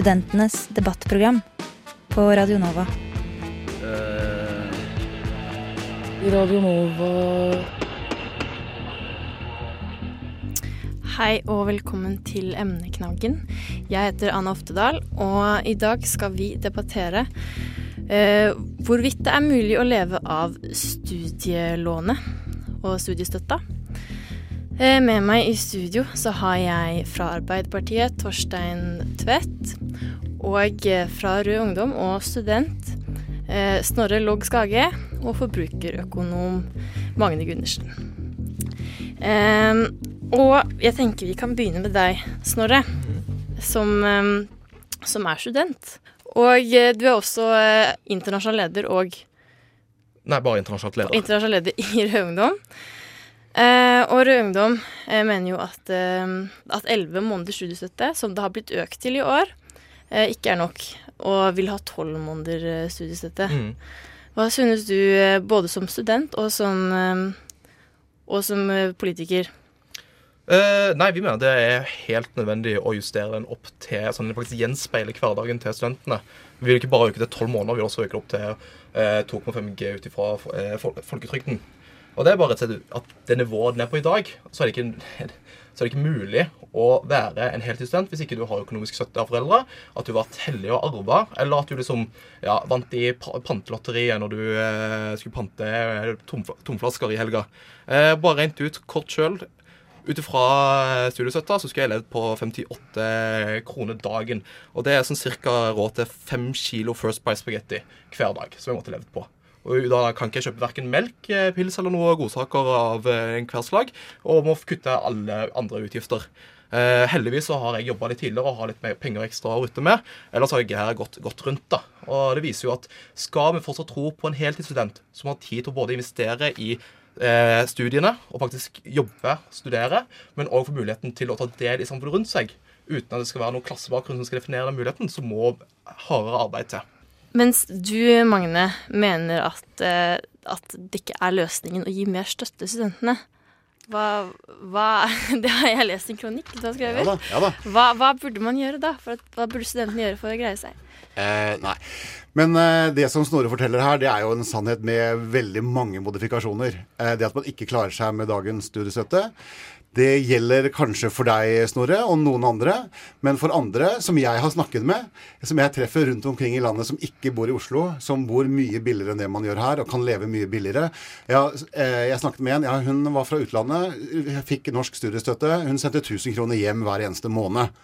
Studentenes debattprogram på Radio Nova. Uh, Radio Nova Hei og velkommen til Emneknaggen. Jeg heter Anna Oftedal, og i dag skal vi debattere uh, hvorvidt det er mulig å leve av studielånet og studiestøtta. Eh, med meg i studio så har jeg fra Arbeiderpartiet Torstein Tvedt, og eh, fra Rød Ungdom og student eh, Snorre Logg Skage, og forbrukerøkonom Magne Gundersen. Og jeg tenker vi kan begynne med deg, Snorre, som, som er student. Og du er også internasjonal leder og Nei, bare internasjonalt leder. internasjonal leder i Rød Ungdom. Eh, og Rød Ungdom eh, mener jo at, eh, at 11 måneders studiestøtte, som det har blitt økt til i år, eh, ikke er nok, og vil ha 12 måneder eh, studiestøtte. Mm. Hva synes du, eh, både som student og som, eh, og som eh, politiker? Eh, nei, vi mener det er helt nødvendig å justere den opp til sånn at den faktisk gjenspeiler hverdagen til studentene. Vi vil ikke bare øke til 12 måneder, vi vil også øke det opp til eh, 2,5 G ut ifra eh, fol- folketrygden. Og det er bare at det nivået den er på i dag, så er det ikke, så er det ikke mulig å være en heltidsstudent hvis ikke du har økonomisk støtte av foreldre, at du har vært heldig og arva, eller at du liksom ja, vant i pa- pantelotteriet når du eh, skulle pante eh, tomflasker i helga. Eh, bare rent ut kort sjøl. Ut ifra studiestøtta så skulle jeg levd på 58 kroner dagen. Og det er sånn cirka råd til fem kilo First Price spagetti hver dag som jeg måtte levd på. Og da kan ikke jeg kjøpe verken melk, eh, pils eller noe godsaker av eh, enhver slag, og må kutte alle andre utgifter. Eh, heldigvis så har jeg jobba litt tidligere og har litt mer penger ekstra å rutte med. Ellers har jeg her gått, gått rundt. da. Og det viser jo at skal vi fortsatt tro på en heltidsstudent som har tid til å både investere i eh, studiene og faktisk jobbe, studere, men òg få muligheten til å ta del i samfunnet rundt seg, uten at det skal være noen klassebakgrunn som skal definere den muligheten, så må hardere arbeid til. Mens du, Magne, mener at, eh, at det ikke er løsningen å gi mer støtte til studentene. Hva, hva Det har jeg lest en kronikk du har skrevet. Ja da, ja da. Hva, hva burde man gjøre da? For hva burde studentene gjøre for å greie seg? Eh, nei. Men eh, det som Snorre forteller her, det er jo en sannhet med veldig mange modifikasjoner. Eh, det at man ikke klarer seg med dagens studiestøtte, det gjelder kanskje for deg, Snorre, og noen andre. Men for andre som jeg har snakket med, som jeg treffer rundt omkring i landet som ikke bor i Oslo, som bor mye billigere enn det man gjør her, og kan leve mye billigere ja, eh, Jeg snakket med en, ja, hun var fra utlandet, fikk norsk studiestøtte. Hun sendte 1000 kroner hjem hver eneste måned.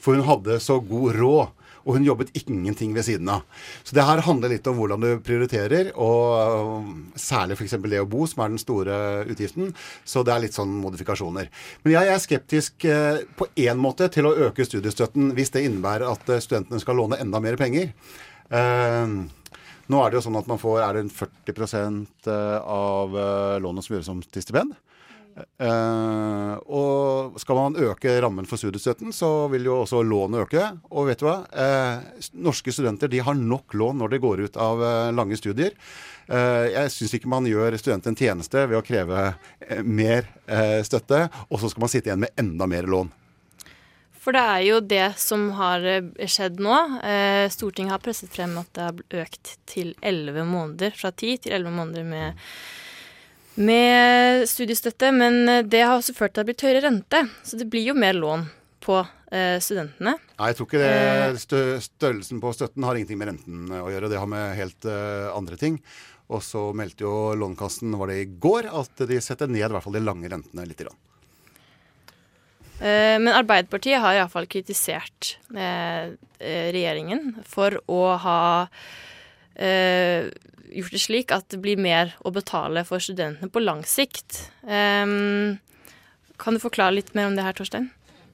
For hun hadde så god råd. Og hun jobbet ingenting ved siden av. Så det her handler litt om hvordan du prioriterer, og særlig f.eks. det å bo, som er den store utgiften. Så det er litt sånn modifikasjoner. Men jeg er skeptisk eh, på én måte til å øke studiestøtten hvis det innebærer at eh, studentene skal låne enda mer penger. Eh, nå er det jo sånn at man får er det en 40 av lånet som gjøres om til stipend. Eh, og skal man øke rammen for studiestøtten, så vil jo også lånet øke. Og vet du hva? Eh, norske studenter de har nok lån når de går ut av eh, lange studier. Jeg syns ikke man gjør studentene en tjeneste ved å kreve mer støtte, og så skal man sitte igjen med enda mer lån. For det er jo det som har skjedd nå. Stortinget har presset frem at det har økt til 11 måneder, fra 10 til 11 måneder med, med studiestøtte. Men eh, det har også ført til at det blir høyere rente, så det blir jo mer lån på eh, studentene. Nei, jeg tror ikke det stø størrelsen på støtten har ingenting med renten å gjøre. Det har med helt eh, andre ting. Og så meldte jo Lånekassen var det i går, at de setter ned i hvert fall de lange rentene litt. Grann. Eh, Men Arbeiderpartiet har iallfall kritisert eh, eh, regjeringen for å ha eh, gjort det slik at det blir mer å betale for studentene på lang sikt. Um, kan du forklare litt mer om det her, Torstein?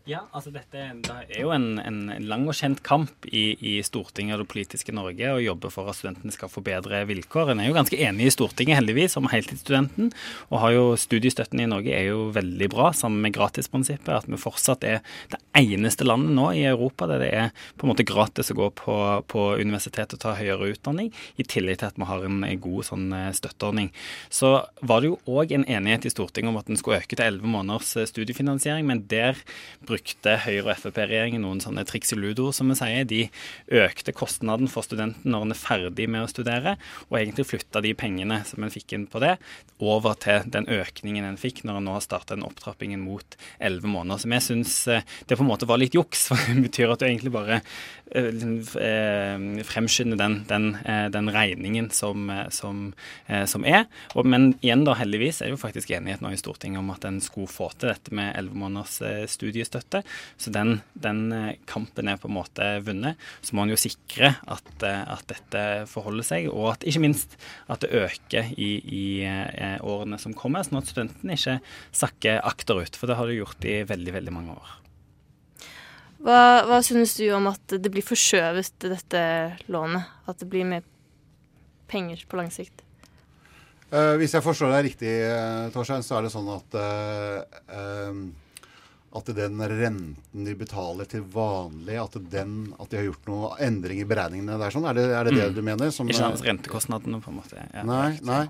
Ja, altså dette det er jo en, en lang og kjent kamp i, i, Stortinget og det politiske Norge å jobbe for at studentene skal få bedre vilkår. En er jo ganske enig i Stortinget heldigvis om heltidsstudenten. Og har jo studiestøtten i Norge er jo veldig bra, sammen med gratisprinsippet. At vi fortsatt er det eneste landet nå i Europa der det er på en måte gratis å gå på, på universitet og ta høyere utdanning, i tillegg til at vi har en god sånn eh, støtteordning. Så var det jo òg en enighet i Stortinget om at en skulle øke til elleve måneders eh, studiefinansiering, men der brukte Høyre- og Frp-regjeringen noen sånne triks i ludo, som vi sier. De økte kostnaden for studenten når en er ferdig med å studere, og egentlig flytta de pengene som en fikk inn på det, over til den økningen en fikk når en nå har starta den opptrappingen mot elleve måneder. Så vi syns det på en måte var litt juks, for det betyr at du egentlig bare eh, liksom, eh, fremskynder den, den, den regningen som, som, som er. Men igjen, da, heldigvis er det jo faktisk enighet nå i Stortinget om at en skulle få til dette med elleve måneders studiestøtte. Så den, den, eh, kampen er på en måte vunnet. Så må en jo sikre at, eh, at, dette forholder seg, og at ikke minst at det øker i, i eh, årene som kommer, sånn at studentene ikke sakker akterut. For det har det gjort i veldig, veldig mange år. Hva, hva synes du om at det blir forskjøvet, dette lånet? At det blir mer penger på lang sikt? Uh, hvis jeg forstår deg riktig, uh, Torstein, så er det sånn at uh, at den renten de betaler til vanlig, at, den, at de har gjort noen endring i beregningene der sånn? Er det er det, det, mm. du mener? Som, Ikke sant, rentekostnadene, på en måte. Ja. Nei, nei.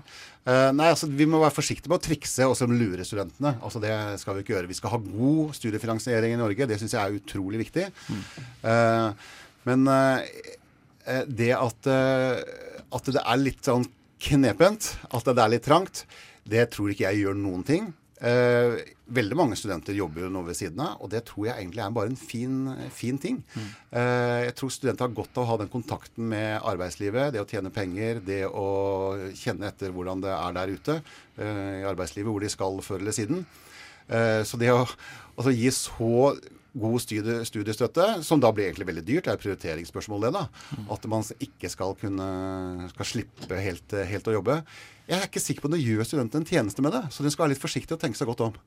Uh, nei altså, vi må være forsiktige med å trikse og lure studentene. Altså, det skal vi ikke gjøre. Vi skal ha god studiefinansiering i Norge. Det syns jeg er utrolig viktig. Mm. Uh, men uh, det at, at det er litt sånn knepent, at det er litt trangt, det tror ikke jeg gjør noen ting. Uh, veldig mange studenter jobber jo nå ved siden av, og det tror jeg egentlig er bare en fin, fin ting. Mm. Eh, jeg tror studenter har godt av å ha den kontakten med arbeidslivet, det å tjene penger, det å kjenne etter hvordan det er der ute eh, i arbeidslivet, hvor de skal før eller siden. så det å altså, gi så god studie, studiestøtte, som da blir egentlig veldig dyrt, det er et prioriteringsspørsmål, det, da. At man ikke skal kunne skal slippe helt, helt å jobbe. Jeg er ikke sikker på om det gjør studentene en tjeneste med det, så de skal være litt forsiktige og tenke seg godt om.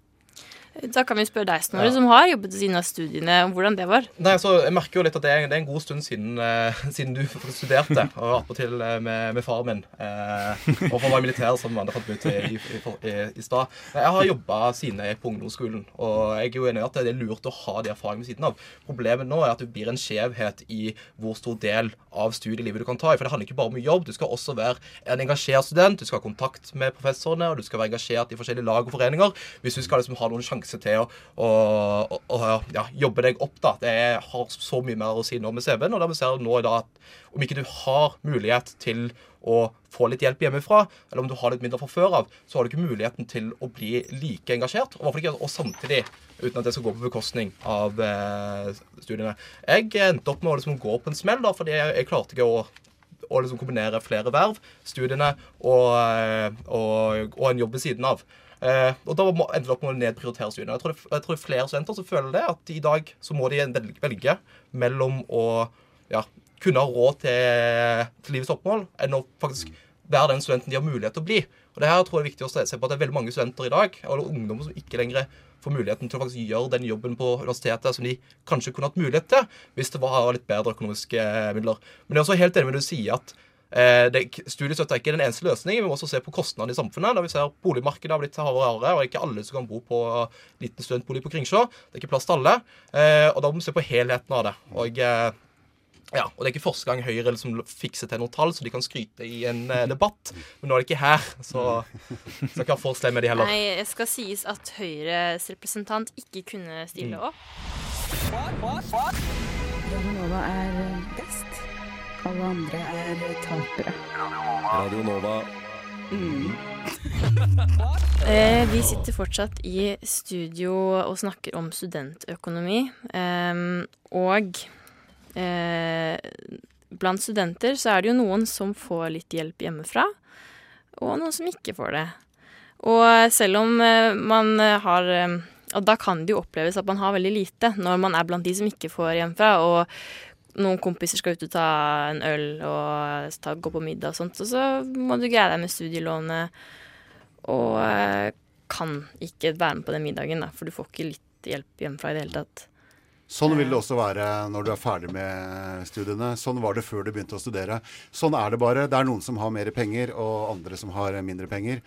Da kan vi spørre deg, Snorre, ja. som har jobbet ved siden av studiene, om hvordan det var. Nei, altså, Jeg merker jo litt at det er, det er en god stund siden, uh, siden du studerte, og attpåtil uh, med, med faren min. Uh, og for å være militær, som andre fant ut i, i, i, i stad. Jeg har jobba siden jeg er på ungdomsskolen, og jeg er jo enig i at det er lurt å ha de erfaringene ved siden av. Problemet nå er at det blir en skjevhet i hvor stor del av studielivet du kan ta i. For det handler ikke bare om jobb, du skal også være en engasjert student, du skal ha kontakt med professorene, og du skal være engasjert i forskjellige lag og foreninger. Hvis du skal liksom ha noen sjanse sjanse til å, å, å ja, jobbe deg opp. da. Det har så mye mer å si nå med CV-en. Og da vi ser nå i dag at om ikke du har mulighet til å få litt hjelp hjemmefra, eller om du har litt mindre fra før av, så har du ikke muligheten til å bli like engasjert. Og, ikke, og samtidig uten at det skal gå på bekostning av eh, studiene. Jeg endte opp med å liksom gå på en smell, da, fordi jeg, jeg klarte ikke å å liksom kombinere flere verv, studiene og, eh, og, og en jobb ved siden av. Eh, og da endte det opp med å nedprioritere studiene. Jeg tror, det, jeg tror det er flere studenter som føler det, at i dag så må de velge mellom å ja, kunne ha råd til, til livets oppmål, enn å faktisk være den studenten de har mulighet til å bli. Og det her tror jeg er viktig å se på at det er veldig mange studenter i dag, eller ungdommer som ikke lenger får muligheten til å faktisk gjøre den jobben på universitetet som de kanskje kunne hatt mulighet til hvis det var litt bedre økonomiske midler. Men jeg er også helt enig med det du sier at Eh, studiestøtte er ikke den eneste løsningen. Vi må også se på kostnadene i samfunnet. da vi ser Boligmarkedet har blitt hardere og hardere, og ikke alle som kan bo på liten studentbolig på Kringsjå. Det er ikke plass til alle. Eh, og da må vi se på helheten av det. Og, eh, ja, og det er ikke første gang Høyre liksom fikser til noen tall så de kan skryte i en debatt. Men nå er det ikke her, så skal ikke ha for slem med de heller. Nei, det skal sies at Høyres representant ikke kunne stille mm. opp. Nova er best. Alle andre er tapere. Radio Nova. Mm. eh, vi sitter fortsatt i studio og snakker om studentøkonomi. Eh, og eh, blant studenter så er det jo noen som får litt hjelp hjemmefra, og noen som ikke får det. Og selv om eh, man har eh, Og da kan det jo oppleves at man har veldig lite når man er blant de som ikke får hjemmefra. og noen kompiser skal ut og ta en øl og ta, gå på middag og sånt, og så må du greie deg med studielånet og eh, kan ikke være med på den middagen, da, for du får ikke litt hjelp hjemmefra i det hele tatt. Sånn vil det også være når du er ferdig med studiene. Sånn var det før du begynte å studere. Sånn er det bare. Det er noen som har mer penger, og andre som har mindre penger.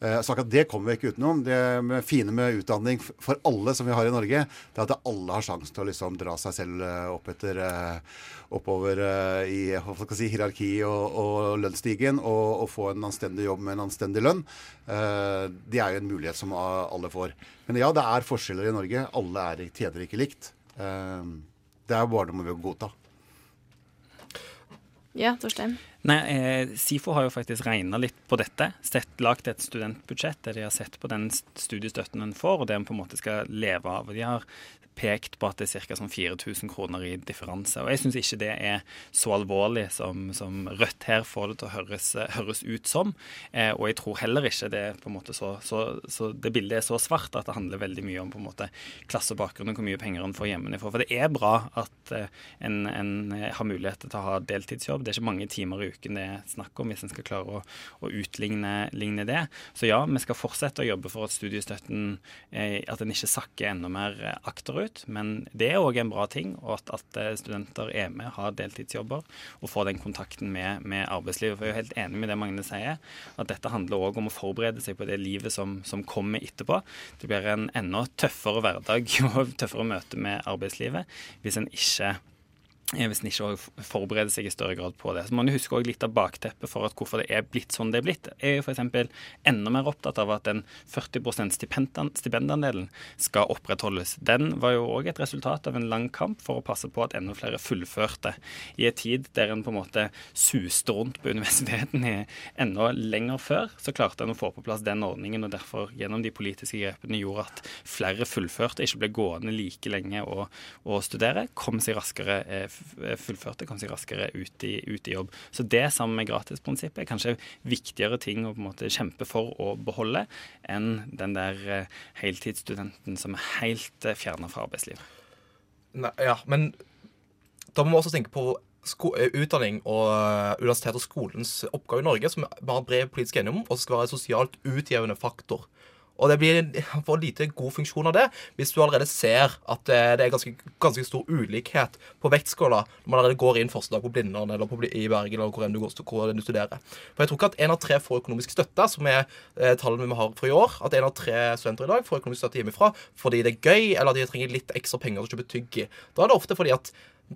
Eh, så akkurat det kommer vi ikke utenom. Det fine med utdanning for alle som vi har i Norge, det er at alle har sjansen til å liksom dra seg selv eh, opp etter eh, oppover i si, hierarki og, og lønnsstigen og, og få en anstendig jobb med en anstendig lønn. Det er jo en mulighet som alle får. Men ja, det er forskjeller i Norge. Alle er, tjener ikke likt. Eh, Det er bare noe vi må godta. Ja, Torstein. Nei, eh, SIFO har jo faktisk regna litt på dette. Sett, lagt et studentbudsjett der de har sett på den studiestøtten en får, og det en på en måte skal leve av. De har pekt på at det er ca. Sånn 4000 kroner i differanse. Og jeg syns ikke det er så alvorlig som, som Rødt her får det til å høres, høres ut som. Eh, og jeg tror heller ikke det på en måte så, så, så det bildet er så svart at det handler veldig mye om på en måte klassebakgrunn og hvor mye penger en får hjemmefra. For det er bra at eh, en, en har mulighet til å ha deltidsjobb. Det er ikke mange timer i uken det er snakk om hvis en skal klare å, å utligne ligne det. Så ja, vi skal fortsette å jobbe for at studiestøtten eh, at den ikke sakker enda mer eh, akterut. Men det er òg en bra ting, at, at eh, studenter er med, har deltidsjobber og får den kontakten med, med arbeidslivet. For jeg er jo helt enig med det Magne sier, at dette handler òg om å forberede seg på det livet som, som kommer etterpå. Det blir en enda tøffere hverdag og tøffere møte med arbeidslivet hvis en ikke hvis en ikke forbereder seg i større grad på det. Så må en huske litt av bakteppet for at hvorfor det er blitt sånn det er blitt. Jeg er jo f.eks. enda mer opptatt av at den 40 stipendan- stipendandelen skal opprettholdes. Den var jo òg et resultat av en lang kamp for å passe på at enda flere fullførte. I en tid der en på en måte suste rundt på universitetene enda lenger før, så klarte en å få på plass den ordningen, og derfor gjennom de politiske grepene gjorde at flere fullførte, ikke ble gående like lenge å studere, kom seg raskere eh, fullførte, kom seg raskere ut i, ut i jobb. Så det sammen med gratisprinsippet er kanskje viktigere ting å på en måte kjempe for å beholde enn den der eh, heltidsstudenten som er helt eh, fjerna fra arbeidslivet. Nei, ja, men da må vi også tenke på eh, utdanning og universitet og skolens oppgave i Norge, som vi har bred politisk enighet om, og skal være en sosialt utjevnende faktor. Og det blir for lite god funksjon av det hvis du allerede ser at eh, det er ganske, ganske stor ulikhet på vektskåla når man allerede går inn første dag på Blindern eller på, i Bergen eller hvor enn du, går, hvor du studerer. For jeg tror ikke at én av tre får økonomisk støtte, som er eh, tallene vi har for i år. At én av tre studenter i dag får økonomisk støtte hjemmefra fordi det er gøy, eller at de trenger litt ekstra penger til å kjøpe tygg i. Da er det ofte fordi at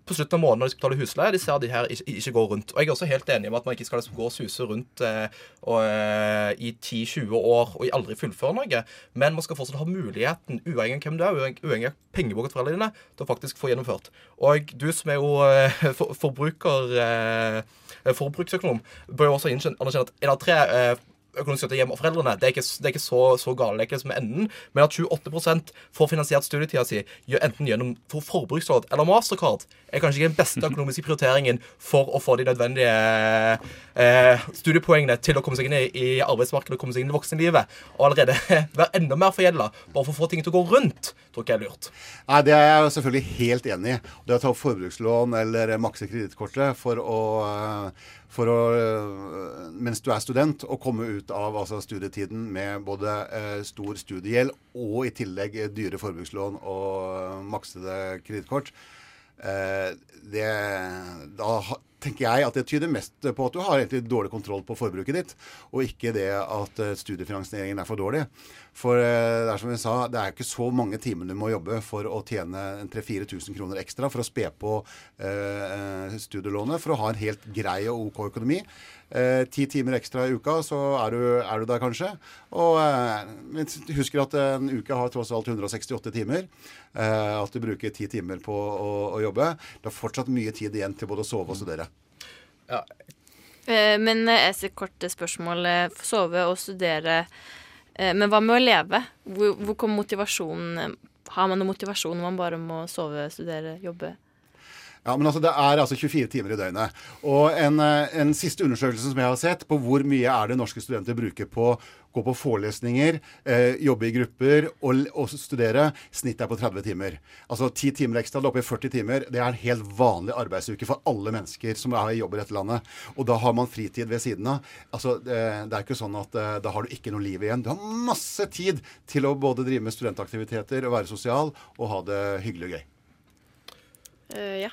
på slutten av måneden når de skal betale husleie, de ser at de her ikke, ikke går rundt. Og jeg er også helt enig med at man ikke skal gå og suse rundt eh, og, eh, i 10-20 år og aldri fullføre noe. Men man skal fortsatt ha muligheten, uavhengig av hvem du er, uavhengig av pengebok til foreldrene dine, til å faktisk få gjennomført. Og du som er jo eh, for, forbruker, eh, forbruksøkonom, bør jo også anerkjenne at en av tre eh, økonomisk støtte hjemme av foreldrene. Det er ikke, det er ikke så, så gale, som enden. Men at 28 får finansiert studietida si enten gjennom for forbruksråd eller mastercard, er kanskje ikke den beste økonomiske prioriteringen for å få de nødvendige eh, studiepoengene til å komme seg inn i, i arbeidsmarkedet og komme seg inn i voksenlivet. Og allerede være enda mer forgjelda bare for å få ting til å gå rundt, tror ikke jeg er lurt. Nei, Det er jeg selvfølgelig helt enig i. Det å ta opp forbrukslån eller makse kredittkortet for å, for å mens du er student, og komme ut av altså, studietiden med både eh, stor studiegjeld og i tillegg dyre forbrukslån og maksede kredittkort. Eh, det, da tenker jeg at det tyder mest på at du har egentlig dårlig kontroll på forbruket ditt, og ikke det at eh, studiefinansieringen er for dårlig. For eh, det er som vi sa, det er ikke så mange timer du må jobbe for å tjene en 3000-4000 kroner ekstra for å spe på eh, studielånet for å ha en helt grei og OK økonomi. Eh, Ti timer ekstra i uka, så er du, er du der kanskje. Og eh, husker at en uke har tross alt 168 timer. Eh, at du bruker ti timer på å, å jobbe. Det er fortsatt mye tid igjen til både å sove og studere. Eh, Men eh, et kort spørsmål. eh, Sove og studere. Eh, Men hva med å leve? Hvor, hvor kommer motivasjonen? Har man noen motivasjon når man bare må sove, studere, jobbe? Ja, men altså Det er altså 24 timer i døgnet. Og en, eh, en siste undersøkelse som jeg har sett på hvor mye er det norske studenter bruker på gå på forelesninger, eh, jobbe i grupper og, og studere, snittet er på 30 timer. Altså 10 timer ekstra, det er oppe i 40 timer. Det er en helt vanlig arbeidsuke for alle mennesker som er i jobb i dette landet. Og da har man fritid ved siden av. Altså, det, det er ikke sånn at eh, da har du ikke noe liv igjen. Du har masse tid til å både drive med studentaktiviteter og være sosial og ha det hyggelig og gøy. Eh, ja.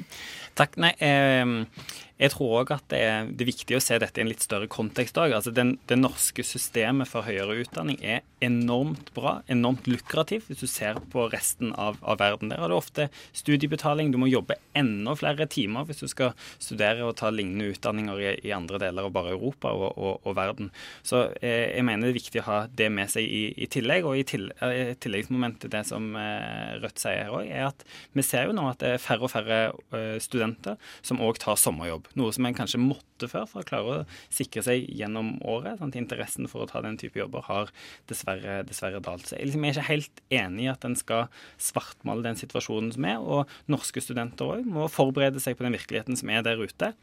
Takk. Nei, eh, jeg tror òg at det er, det er, viktig å se dette i en litt større kontekst òg. Altså det norske systemet for høyere utdanning er enormt bra, enormt lukrativt, hvis du ser på resten av, av verden. Der har du ofte studiebetaling. Du må jobbe enda flere timer hvis du skal studere og ta lignende utdanninger i, i andre deler av bare Europa og, og, og verden. Så eh, jeg mener det er viktig å ha det med seg i, i tillegg. Og i tillegg, tilleggsmomentet det som eh, Rødt sier her òg, er at vi ser jo nå at det er færre og færre eh, studenter som òg tar sommerjobb jobb. Noe som en kanskje måtte før for å klare å sikre seg gjennom året. Sånn, interessen for å ta den type jobber har dessverre, dessverre dalt. Så jeg, liksom, er ikke helt enig i at en skal svartmale den situasjonen som er. Og norske studenter òg må forberede seg på den virkeligheten som er der ute.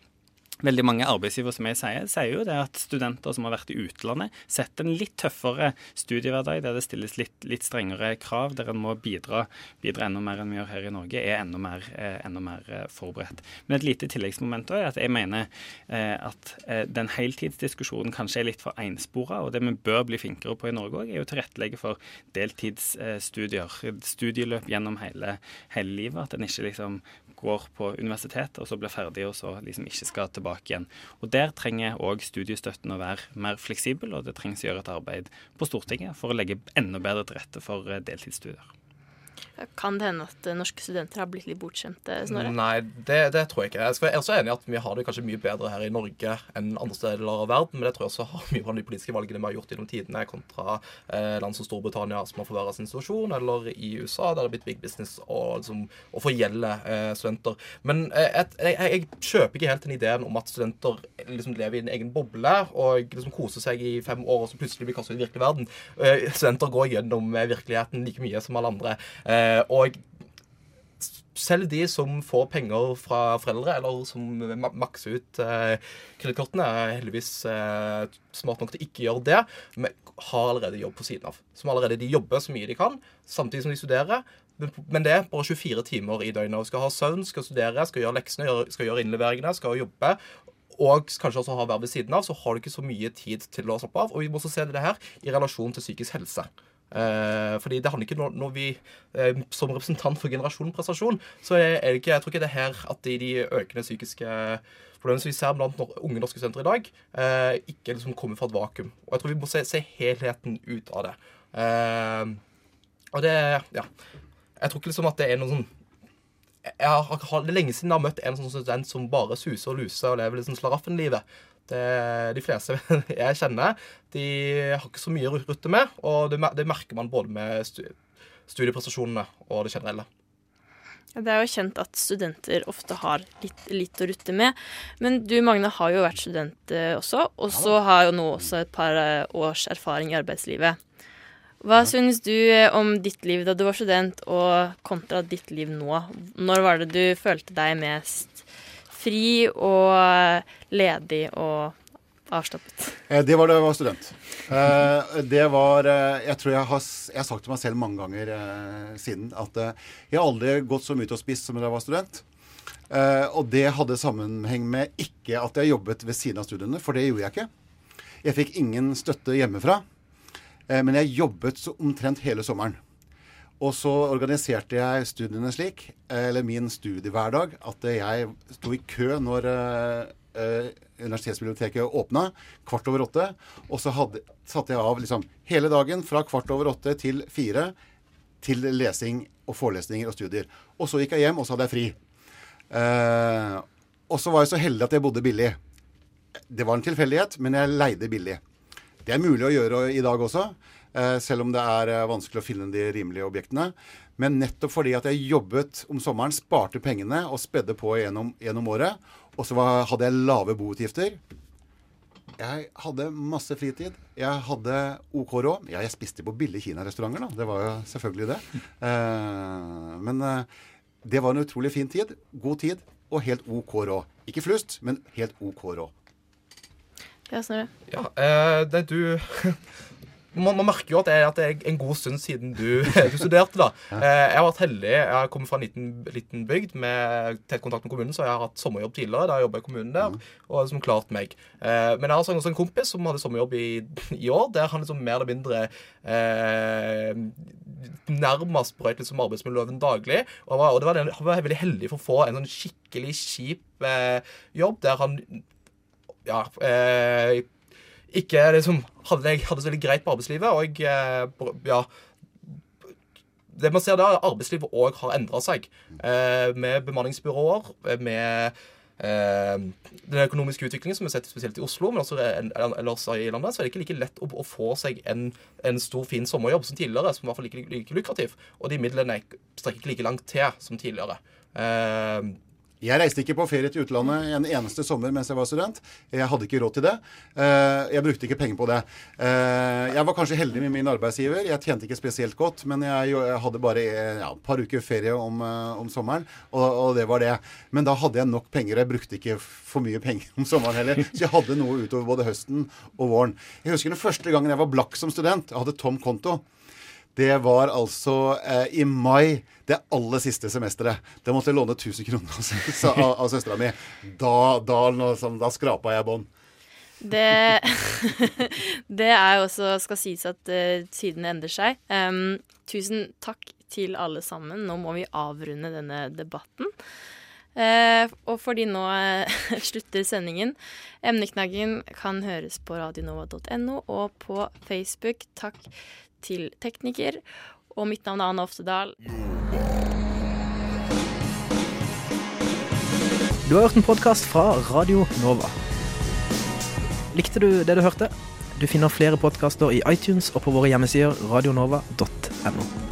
Veldig mange arbeidsgivere som jeg sier, sier jo det at studenter som har vært i utlandet, setter en litt tøffere studiehverdag, der det stilles litt, litt strengere krav, der en må bidra, bidra, enda mer enn vi gjør her i Norge, er enda mer, eh, enda mer eh, forberedt. Men et lite tilleggsmoment er at jeg mener eh, at den heltidsdiskusjonen kanskje er litt for enspora, og det vi bør bli flinkere på i Norge òg, er jo tilrettelegge for deltidsstudier, studieløp gjennom hele, hele livet. At en ikke liksom går på universitetet og så blir ferdig og så liksom ikke skal tilbake igjen. Og Der trenger òg studiestøtten å være mer fleksibel, og det trengs å gjøre et arbeid på Stortinget for å legge enda bedre til rette for eh, deltidsstudier. Kan det hende at eh, norske studenter har blitt litt bortskjemte? Snorre? Nei, det, det, tror jeg ikke. Jeg er så enig i at vi har det kanskje mye bedre her i Norge enn andre steder av verden, men det tror jeg også har mye av de politiske valgene vi har gjort gjennom tidene, kontra eh, land som Storbritannia, som har forverret sin situasjon, eller i USA, der det har blitt big business liksom, å forgjelde eh, studenter. Men eh, jeg, jeg, kjøper ikke helt den ideen om at studenter liksom lever i en egen boble og liksom koser seg i fem år, og så plutselig blir kastet ut i virkelig verden. Eh, studenter går gjennom eh, virkeligheten like mye som alle andre. Eh, og selv de som får penger fra foreldre, eller som makser ut eh, kredittkortene, er heldigvis eh, smart nok til ikke gjøre det, men har allerede jobb på siden av. Som allerede de jobber så mye de kan, samtidig som de studerer. Men det er bare 24 timer i døgnet. og Skal ha søvn, skal studere, skal gjøre leksene, skal gjøre innleveringene, skal jobbe. Og kanskje også ha verv ved siden av, så har du ikke så mye tid til å slappe av. Og vi må også se det her i relasjon til psykisk helse. Eh, fordi det handler ikke når, når vi eh, Som representant for generasjonen prestasjon, så er det ikke, jeg tror ikke det er her at de, de økende psykiske problemene som vi ser blant unge norske studenter i dag, eh, ikke liksom kommer fra et vakuum. Og jeg tror vi må se, se helheten ut av det. Og det Ja. Jeg tror ikke liksom at det er noe sånn jeg har, Det er lenge siden jeg har møtt en sånn student som bare suser og luser og lever liksom slaraffenlivet. Det, de fleste jeg kjenner, de har ikke så mye å rutte med. Og det, det merker man både med studieprestasjonene og det generelle. Det er jo kjent at studenter ofte har litt, litt, å rutte med. Men du Magne har jo vært student eh, også, og så har jo nå også et par eh, års erfaring i arbeidslivet. Hva ja. syns du eh, om ditt liv da du var student, og kontra ditt liv nå? Når var det du følte deg mest fri og ledig og avslappet? Eh, det var da jeg var student. Eh, det var eh, Jeg tror jeg har, jeg har sagt til meg selv mange ganger siden at jeg har aldri gått så mye til å spise som da jeg var student. Og det hadde sammenheng med ikke at jeg jobbet ved siden av studiene, for det gjorde jeg ikke. Jeg fikk ingen støtte hjemmefra. Men jeg jobbet omtrent hele sommeren. Og så organiserte jeg studiene slik, eller min studiehverdag, at jeg sto i kø når eh, universitetsbiblioteket åpna, kvart over åtte. Og så hadde, satte jeg av liksom, hele dagen fra kvart over åtte til fire til lesing og forelesninger og studier. Og så gikk jeg hjem, og så hadde jeg fri. Eh, og så var jeg så heldig at jeg bodde billig. Det var en tilfeldighet, men jeg leide billig. Det er mulig å gjøre i dag også. Eh, selv om det er eh, vanskelig å finne de rimelige objektene. Men nettopp fordi at jeg jobbet om sommeren, sparte pengene og spedde på gjennom, gjennom året, og så hadde jeg lave boutgifter. Jeg hadde masse fritid. Jeg hadde OK råd. Ja, jeg spiste på billige kinarestauranter, da. Det var jo selvfølgelig det. Eh, men det var en utrolig fin tid. God tid og helt OK råd. Ikke flust, men helt OK råd. Ja, Snorre. Ja, eh, det du man, man merker jo at det, er, at det er en god stund siden du, du studerte. da. Eh, jeg har vært heldig. Jeg har kommet fra en liten, liten bygd med tett kontakt med kommunen, så jeg har hatt sommerjobb tidligere. da jeg jobbet i kommunen der, og liksom klart meg. Eh, men jeg har også en kompis som hadde sommerjobb i, i år, der han liksom mer eller mindre eh, nærmest brøt liksom arbeidsmiljøloven daglig. Og, var, og det var han var veldig heldig for å få en sånn skikkelig kjip eh, jobb der han ja, eh, ikke liksom hadde, hadde så veldig greit på arbeidslivet. Og eh, ja Det man ser da, arbeidslivet òg har endra seg. Eh, med bemanningsbyråer, med eh, den økonomiske utviklingen som vi har sett spesielt i Oslo, men også ellers i landet, så er det ikke like lett å, å få seg en, en, stor, fin sommerjobb som tidligere, som i hvert fall like, like lukrativ. Og de midlene strekker ikke like langt til som tidligere. Eh, jeg reiste ikke på ferie til utlandet en eneste sommer mens jeg var student. Jeg hadde ikke råd til det. Eh, jeg brukte ikke penger på det. Eh, jeg var kanskje heldig med min arbeidsgiver. Jeg tjente ikke spesielt godt, men jeg hadde bare ja, et par uker ferie om, eh, om sommeren, og, og, det var det. Men da hadde jeg nok penger. Jeg brukte ikke for mye penger om sommeren heller. Så jeg hadde noe utover både høsten og våren. Jeg husker den første gangen jeg var blakk som student. Jeg hadde tom konto. Det var altså eh, i mai, det aller siste semesteret. Da måtte jeg låne 1000 kroner av, av, søstera mi. Da, da, sånn, da skrapa jeg bånd. Det, det er også skal sies at uh, tidene endrer seg. Um, tusen takk til alle sammen. Nå må vi avrunde denne debatten. Uh, og fordi nå uh, slutter sendingen Emneknaggen kan høres på radionova.no og på Facebook. Takk til tekniker. Og mitt navn er Anne Oftedal. Du har hørt en podkast fra Radio Nova. Likte du det du hørte? Du finner flere podkaster i iTunes og på våre hjemmesider radionova.no.